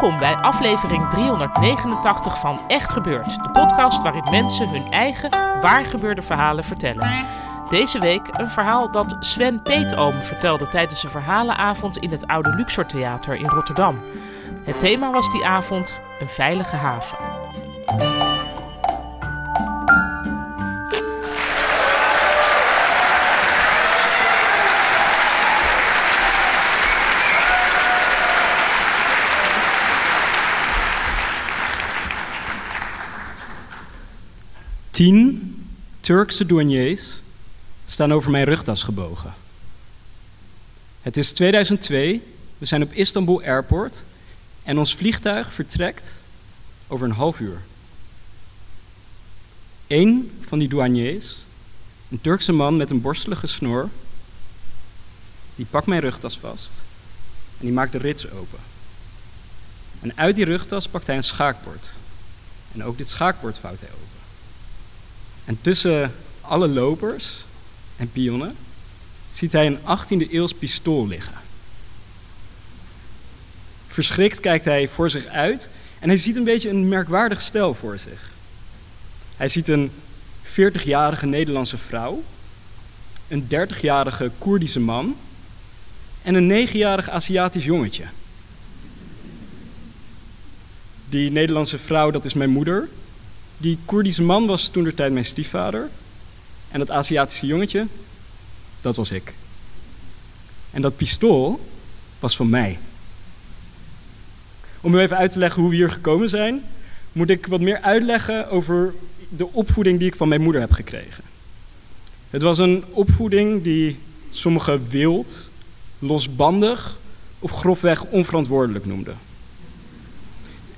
Welkom bij aflevering 389 van Echt Gebeurd, de podcast waarin mensen hun eigen waargebeurde verhalen vertellen. Deze week een verhaal dat Sven Peetoom vertelde tijdens een verhalenavond in het Oude Luxor Theater in Rotterdam. Het thema was die avond een veilige haven. Tien Turkse douaniers staan over mijn rugtas gebogen. Het is 2002, we zijn op Istanbul Airport en ons vliegtuig vertrekt over een half uur. Eén van die douaniers, een Turkse man met een borstelige snor, die pakt mijn rugtas vast en die maakt de rits open. En uit die rugtas pakt hij een schaakbord. En ook dit schaakbord vouwt hij open. En tussen alle lopers en pionnen ziet hij een 18e eeuws pistool liggen. Verschrikt kijkt hij voor zich uit en hij ziet een beetje een merkwaardig stel voor zich. Hij ziet een 40-jarige Nederlandse vrouw, een 30-jarige Koerdische man en een 9-jarig Aziatisch jongetje. Die Nederlandse vrouw, dat is mijn moeder. Die Koerdische man was toen de tijd mijn stiefvader. En dat Aziatische jongetje, dat was ik. En dat pistool was van mij. Om u even uit te leggen hoe we hier gekomen zijn, moet ik wat meer uitleggen over de opvoeding die ik van mijn moeder heb gekregen. Het was een opvoeding die sommigen wild, losbandig of grofweg onverantwoordelijk noemden.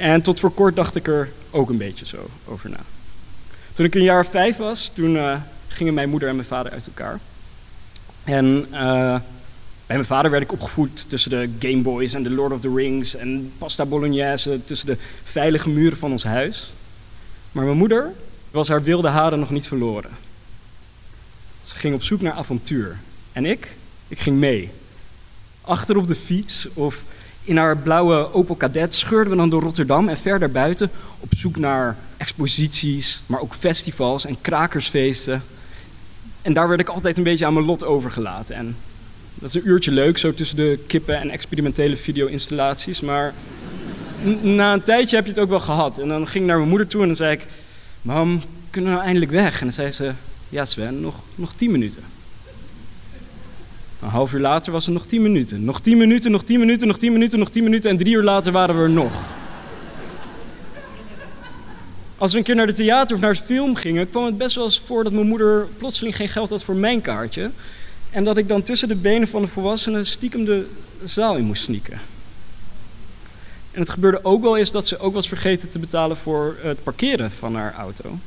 En tot voor kort dacht ik er ook een beetje zo over na. Toen ik een jaar of vijf was, toen uh, gingen mijn moeder en mijn vader uit elkaar. En uh, bij mijn vader werd ik opgevoed tussen de Game Boys en de Lord of the Rings en pasta bolognese, tussen de veilige muren van ons huis. Maar mijn moeder was haar wilde haren nog niet verloren. Ze ging op zoek naar avontuur. En ik, ik ging mee. Achter op de fiets of in haar blauwe Opel Kadett scheurden we dan door Rotterdam en verder buiten op zoek naar exposities, maar ook festivals en krakersfeesten. En daar werd ik altijd een beetje aan mijn lot overgelaten. En dat is een uurtje leuk, zo tussen de kippen en experimentele video-installaties. Maar na een tijdje heb je het ook wel gehad. En dan ging ik naar mijn moeder toe en dan zei ik: Mam, kunnen we nou eindelijk weg? En dan zei ze: Ja, Sven, nog, nog tien minuten. Een half uur later was er nog tien minuten. Nog tien minuten, nog tien minuten, nog tien minuten, nog tien minuten. En drie uur later waren we er nog. Als we een keer naar de theater of naar het film gingen, kwam het best wel eens voor dat mijn moeder plotseling geen geld had voor mijn kaartje. En dat ik dan tussen de benen van de volwassenen stiekem de zaal in moest sneaken. En het gebeurde ook wel eens dat ze ook was vergeten te betalen voor het parkeren van haar auto.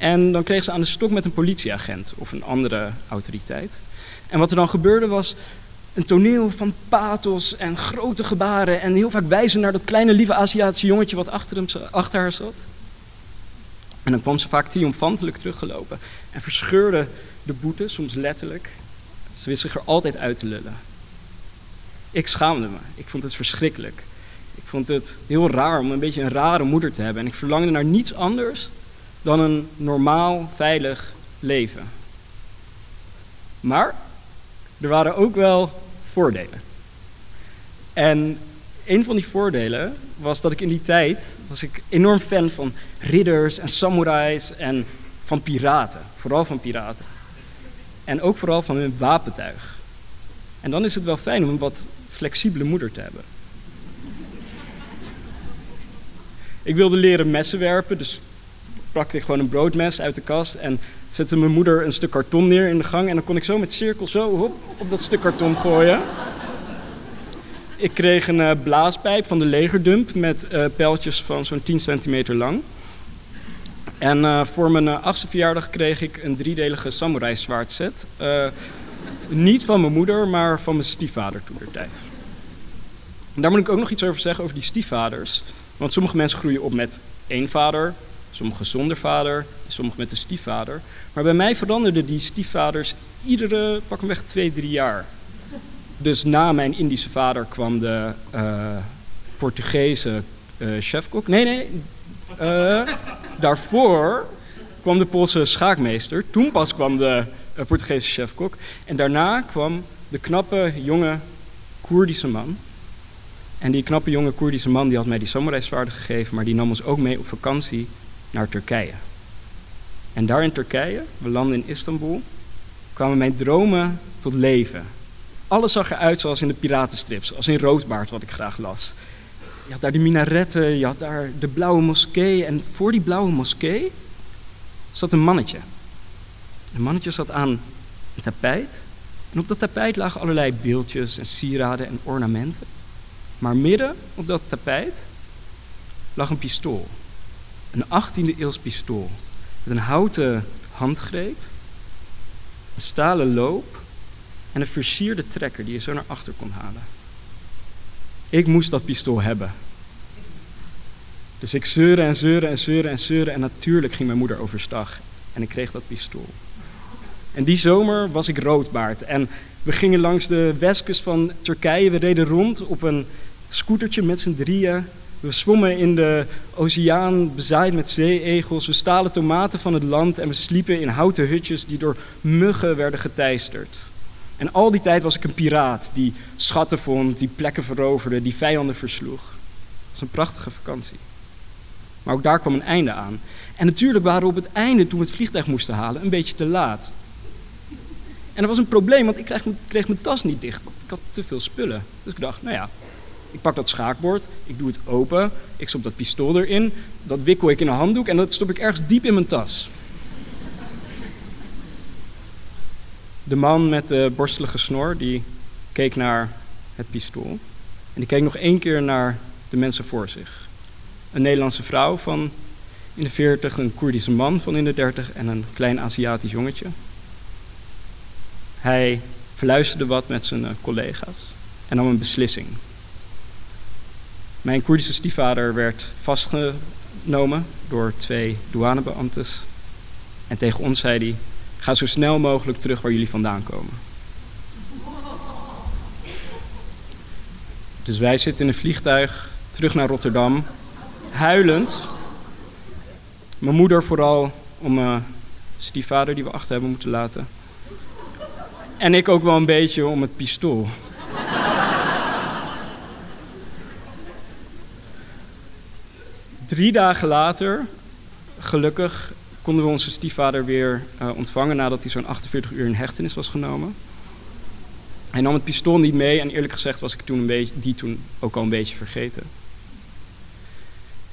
En dan kreeg ze aan de stok met een politieagent of een andere autoriteit. En wat er dan gebeurde was een toneel van pathos en grote gebaren en heel vaak wijzen naar dat kleine lieve Aziatische jongetje wat achter, hem, achter haar zat. En dan kwam ze vaak triomfantelijk teruggelopen en verscheurde de boete, soms letterlijk. Ze wist zich er altijd uit te lullen. Ik schaamde me. Ik vond het verschrikkelijk. Ik vond het heel raar om een beetje een rare moeder te hebben. En ik verlangde naar niets anders dan een normaal, veilig leven. Maar er waren ook wel voordelen. En een van die voordelen was dat ik in die tijd was ik enorm fan van ridders en samurais en van piraten, vooral van piraten. En ook vooral van hun wapentuig. En dan is het wel fijn om een wat flexibele moeder te hebben. Ik wilde leren messen werpen, dus pakte ik gewoon een broodmes uit de kast en zette mijn moeder een stuk karton neer in de gang. En dan kon ik zo met cirkel zo hop, op dat stuk karton gooien. Ik kreeg een uh, blaaspijp van de legerdump met uh, pijltjes van zo'n 10 centimeter lang. En uh, voor mijn achtste verjaardag kreeg ik een driedelige samurai zwaardset. niet van mijn moeder, maar van mijn stiefvader toen der tijd. Daar moet ik ook nog iets over zeggen, over die stiefvaders. Want sommige mensen groeien op met één vader, sommige zonder vader, sommige met een stiefvader. Maar bij mij veranderden die stiefvaders iedere, pak hem weg, twee, drie jaar. Dus na mijn Indische vader kwam de uh, Portugese uh, chefkok. Nee, nee. Uh, daarvoor kwam de Poolse schaakmeester. Toen pas kwam de Portugese chefkok. En daarna kwam de knappe, jonge Koerdische man. En die knappe, jonge Koerdische man die had mij die samurai gegeven, maar die nam ons ook mee op vakantie naar Turkije. En daar in Turkije, we landen in Istanbul, kwamen mijn dromen tot leven. Alles zag eruit zoals in de piratenstrips, als in Roodbaard, wat ik graag las. Je had daar de minaretten, je had daar de blauwe moskee. En voor die blauwe moskee zat een mannetje. Een mannetje zat aan een tapijt. En op dat tapijt lagen allerlei beeldjes en sieraden en ornamenten. Maar midden op dat tapijt lag een pistool. Een 18e eeuws pistool. Met een houten handgreep, een stalen loop en een versierde trekker die je zo naar achter kon halen. Ik moest dat pistool hebben. Dus ik zeurde en zeurde en zeurde en zeurde en natuurlijk ging mijn moeder overstag en ik kreeg dat pistool. En die zomer was ik roodbaard en we gingen langs de westkust van Turkije. We reden rond op een scootertje met z'n drieën. We zwommen in de oceaan, bezaaid met zeeegels. We stalen tomaten van het land en we sliepen in houten hutjes die door muggen werden geteisterd. En al die tijd was ik een piraat die schatten vond, die plekken veroverde, die vijanden versloeg. Het was een prachtige vakantie. Maar ook daar kwam een einde aan. En natuurlijk waren we op het einde, toen we het vliegtuig moesten halen, een beetje te laat. En er was een probleem, want ik kreeg, kreeg mijn tas niet dicht. Ik had te veel spullen. Dus ik dacht, nou ja, ik pak dat schaakbord, ik doe het open, ik stop dat pistool erin, dat wikkel ik in een handdoek en dat stop ik ergens diep in mijn tas. De man met de borstelige snor, die keek naar het pistool. En die keek nog één keer naar de mensen voor zich. Een Nederlandse vrouw van in de 40, een Koerdische man van in de 30 en een klein Aziatisch jongetje. Hij verluisterde wat met zijn eh, collega's en nam een beslissing. Mijn Koerdische stiefvader werd vastgenomen door twee douanebeambtes. En tegen ons zei hij: Ga zo snel mogelijk terug waar jullie vandaan komen. Dus wij zitten in een vliegtuig terug naar Rotterdam, huilend. Mijn moeder vooral om mijn stiefvader die we achter hebben moeten laten. En ik ook wel een beetje om het pistool. Drie dagen later, gelukkig, konden we onze stiefvader weer uh, ontvangen nadat hij zo'n 48 uur in hechtenis was genomen. Hij nam het pistool niet mee en eerlijk gezegd was ik toen een beetje, die toen ook al een beetje vergeten.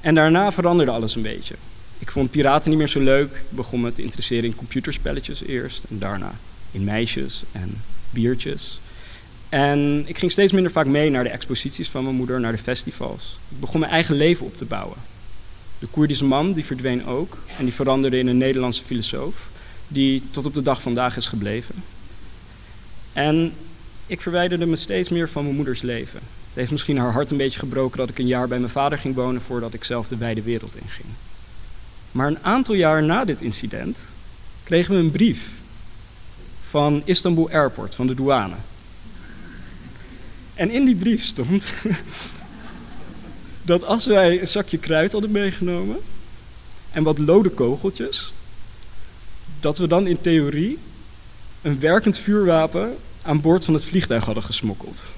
En daarna veranderde alles een beetje. Ik vond piraten niet meer zo leuk. Ik begon me te interesseren in computerspelletjes eerst en daarna in meisjes en biertjes. En ik ging steeds minder vaak mee naar de exposities van mijn moeder, naar de festivals. Ik begon mijn eigen leven op te bouwen. De Koerdische man die verdween ook en die veranderde in een Nederlandse filosoof die tot op de dag vandaag is gebleven. En ik verwijderde me steeds meer van mijn moeders leven. Het heeft misschien haar hart een beetje gebroken dat ik een jaar bij mijn vader ging wonen voordat ik zelf de wijde wereld inging. Maar een aantal jaar na dit incident kregen we een brief van Istanbul Airport, van de douane. En in die brief stond dat als wij een zakje kruid hadden meegenomen en wat lode kogeltjes, dat we dan in theorie een werkend vuurwapen aan boord van het vliegtuig hadden gesmokkeld.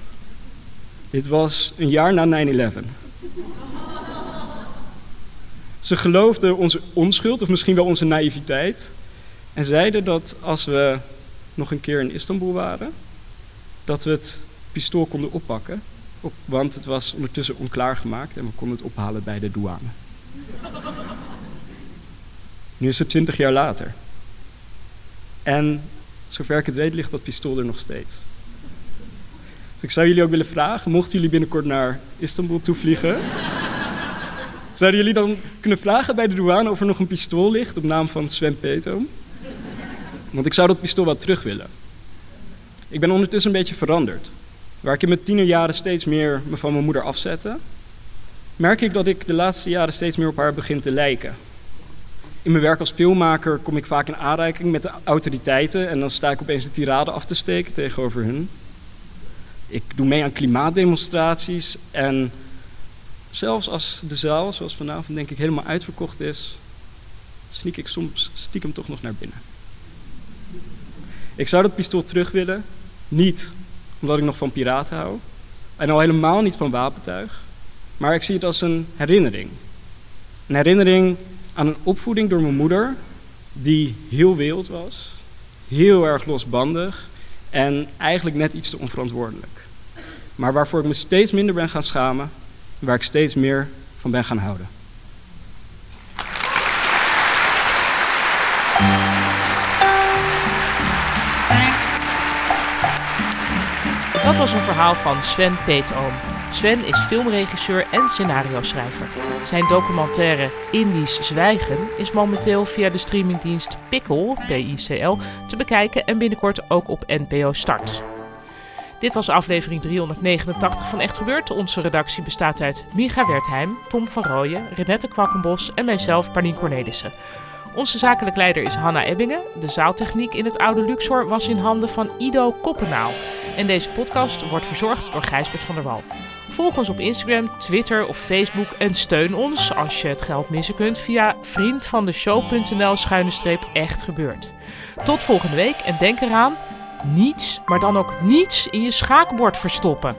Dit was een jaar na 9-11. Ze geloofden onze onschuld, of misschien wel onze naïviteit, en zeiden dat als we nog een keer in Istanbul waren, dat we het pistool konden oppakken want het was ondertussen onklaargemaakt en we konden het ophalen bij de douane. Nu is het twintig jaar later. En zover ik het weet, ligt dat pistool er nog steeds. Dus ik zou jullie ook willen vragen, mochten jullie binnenkort naar Istanbul toevliegen, zouden jullie dan kunnen vragen bij de douane of er nog een pistool ligt op naam van Sven Peetoom? Want ik zou dat pistool wel terug willen. Ik ben ondertussen een beetje veranderd. Waar ik in mijn tienerjaren steeds meer me van mijn moeder afzette, merk ik dat ik de laatste jaren steeds meer op haar begin te lijken. In mijn werk als filmmaker kom ik vaak in aanraking met de autoriteiten en dan sta ik opeens de tirade af te steken tegenover hun. Ik doe mee aan klimaatdemonstraties en zelfs als de zaal, zoals vanavond denk ik, helemaal uitverkocht is, sneak ik soms stiekem toch nog naar binnen. Ik zou dat pistool terug willen, niet omdat ik nog van piraten hou, en al helemaal niet van wapentuig, maar ik zie het als een herinnering. Een herinnering aan een opvoeding door mijn moeder, die heel wild was, heel erg losbandig en eigenlijk net iets te onverantwoordelijk. Maar waarvoor ik me steeds minder ben gaan schamen, waar ik steeds meer van ben gaan houden. Dat was een verhaal van Sven Peetoom. Sven is filmregisseur en scenario-schrijver. Zijn documentaire Indisch Zwijgen is momenteel via de streamingdienst Pickle, P-I-C-L, te bekijken en binnenkort ook op NPO Start. Dit was aflevering 389 van Echt Gebeurd. Onze redactie bestaat uit Micha Wertheim, Tom van Rooyen, Renette Kwakkenbos en mijzelf, Paulien Cornelissen. Onze zakelijk leider is Hanna Ebbingen. De zaaltechniek in het oude Luxor was in handen van Ido Koppenaal. En deze podcast wordt verzorgd door Gijsbert van der Wal. Volg ons op Instagram, Twitter of Facebook en steun ons als je het geld missen kunt via vriendvandeshow.nl schuine echt gebeurd. Tot volgende week en denk eraan, niets, maar dan ook niets in je schaakbord verstoppen.